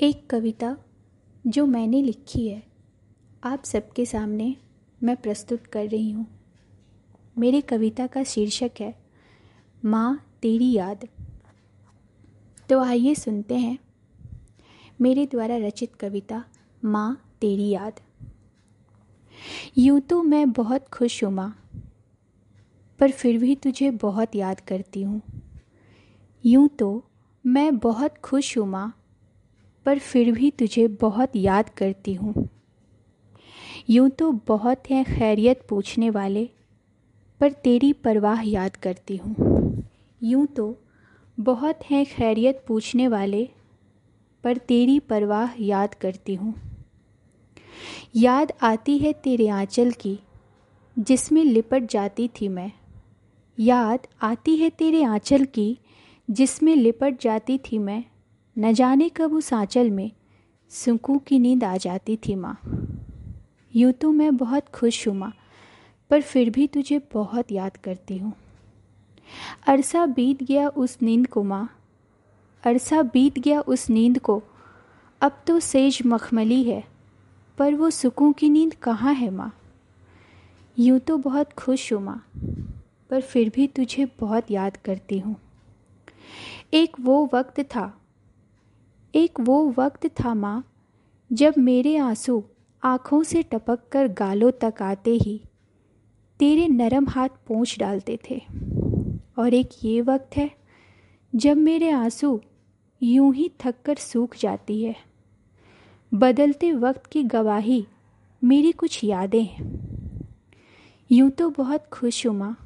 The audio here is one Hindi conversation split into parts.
एक कविता जो मैंने लिखी है। आप सबके सामने मैं प्रस्तुत कर रही हूँ। मेरी कविता का शीर्षक है, माँ तेरी याद। तो आइए सुनते हैं मेरे द्वारा रचित कविता, माँ तेरी याद। यूँ तो मैं बहुत खुश हूँ माँ, पर फिर भी तुझे बहुत याद करती हूँ। यूँ तो मैं बहुत खुश हूँ माँ पर फिर भी तुझे बहुत याद करती हूँ। यूँ तो बहुत हैं खैरियत पूछने वाले, पर तेरी परवाह याद करती हूँ। यूँ तो बहुत हैं खैरियत पूछने वाले, पर तेरी परवाह याद करती हूँ। याद आती है तेरे आंचल की, जिसमें लिपट जाती थी मैं। याद आती है तेरे आंचल की, जिसमें लिपट जाती थी मैं। न जाने कब उस आंचल में सुकून की नींद आ जाती थी माँ। यूँ तो मैं बहुत खुश हूँ माँ, पर फिर भी तुझे बहुत याद करती हूँ। अरसा बीत गया उस नींद को माँ। अरसा बीत गया उस नींद को। अब तो सेज मखमली है, पर वो सुकून की नींद कहाँ है माँ? यूँ तो बहुत खुश हूँ माँ, पर फिर भी तुझे बहुत याद करती हूँ। एक वो वक्त था एक वो वक्त था माँ, जब मेरे आँसू आँखों से टपक कर गालों तक आते ही तेरे नरम हाथ पोंछ डालते थे। और एक ये वक्त है, जब मेरे आँसू यूँ ही थक कर सूख जाती है। बदलते वक्त की गवाही मेरी कुछ यादें हैं। यूँ तो बहुत खुश हूँ माँ,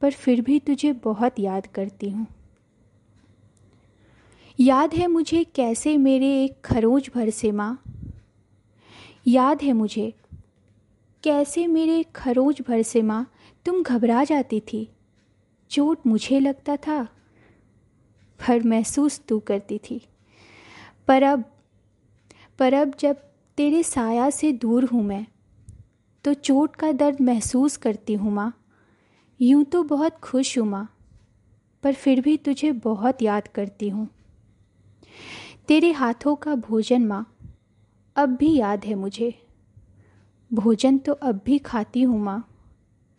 पर फिर भी तुझे बहुत याद करती हूँ। याद है मुझे कैसे मेरे एक खरोज भर से माँ? याद है मुझे कैसे मेरे खरोज भर से माँ? तुम घबरा जाती थी। चोट मुझे लगता था, पर महसूस तू करती थी। पर अब पर अब जब तेरे साया से दूर हूँ मैं तो चोट का दर्द महसूस करती हूँ माँ। यूँ तो बहुत खुश हूँ माँ, पर फिर भी तुझे बहुत याद करती हूँ। तेरे हाथों का भोजन माँ, अब भी याद है मुझे। भोजन तो अब भी खाती हूँ माँ,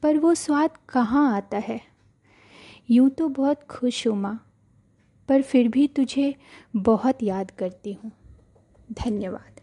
पर वो स्वाद कहाँ आता है? यूँ तो बहुत खुश हूँ माँ, पर फिर भी तुझे बहुत याद करती हूँ। धन्यवाद।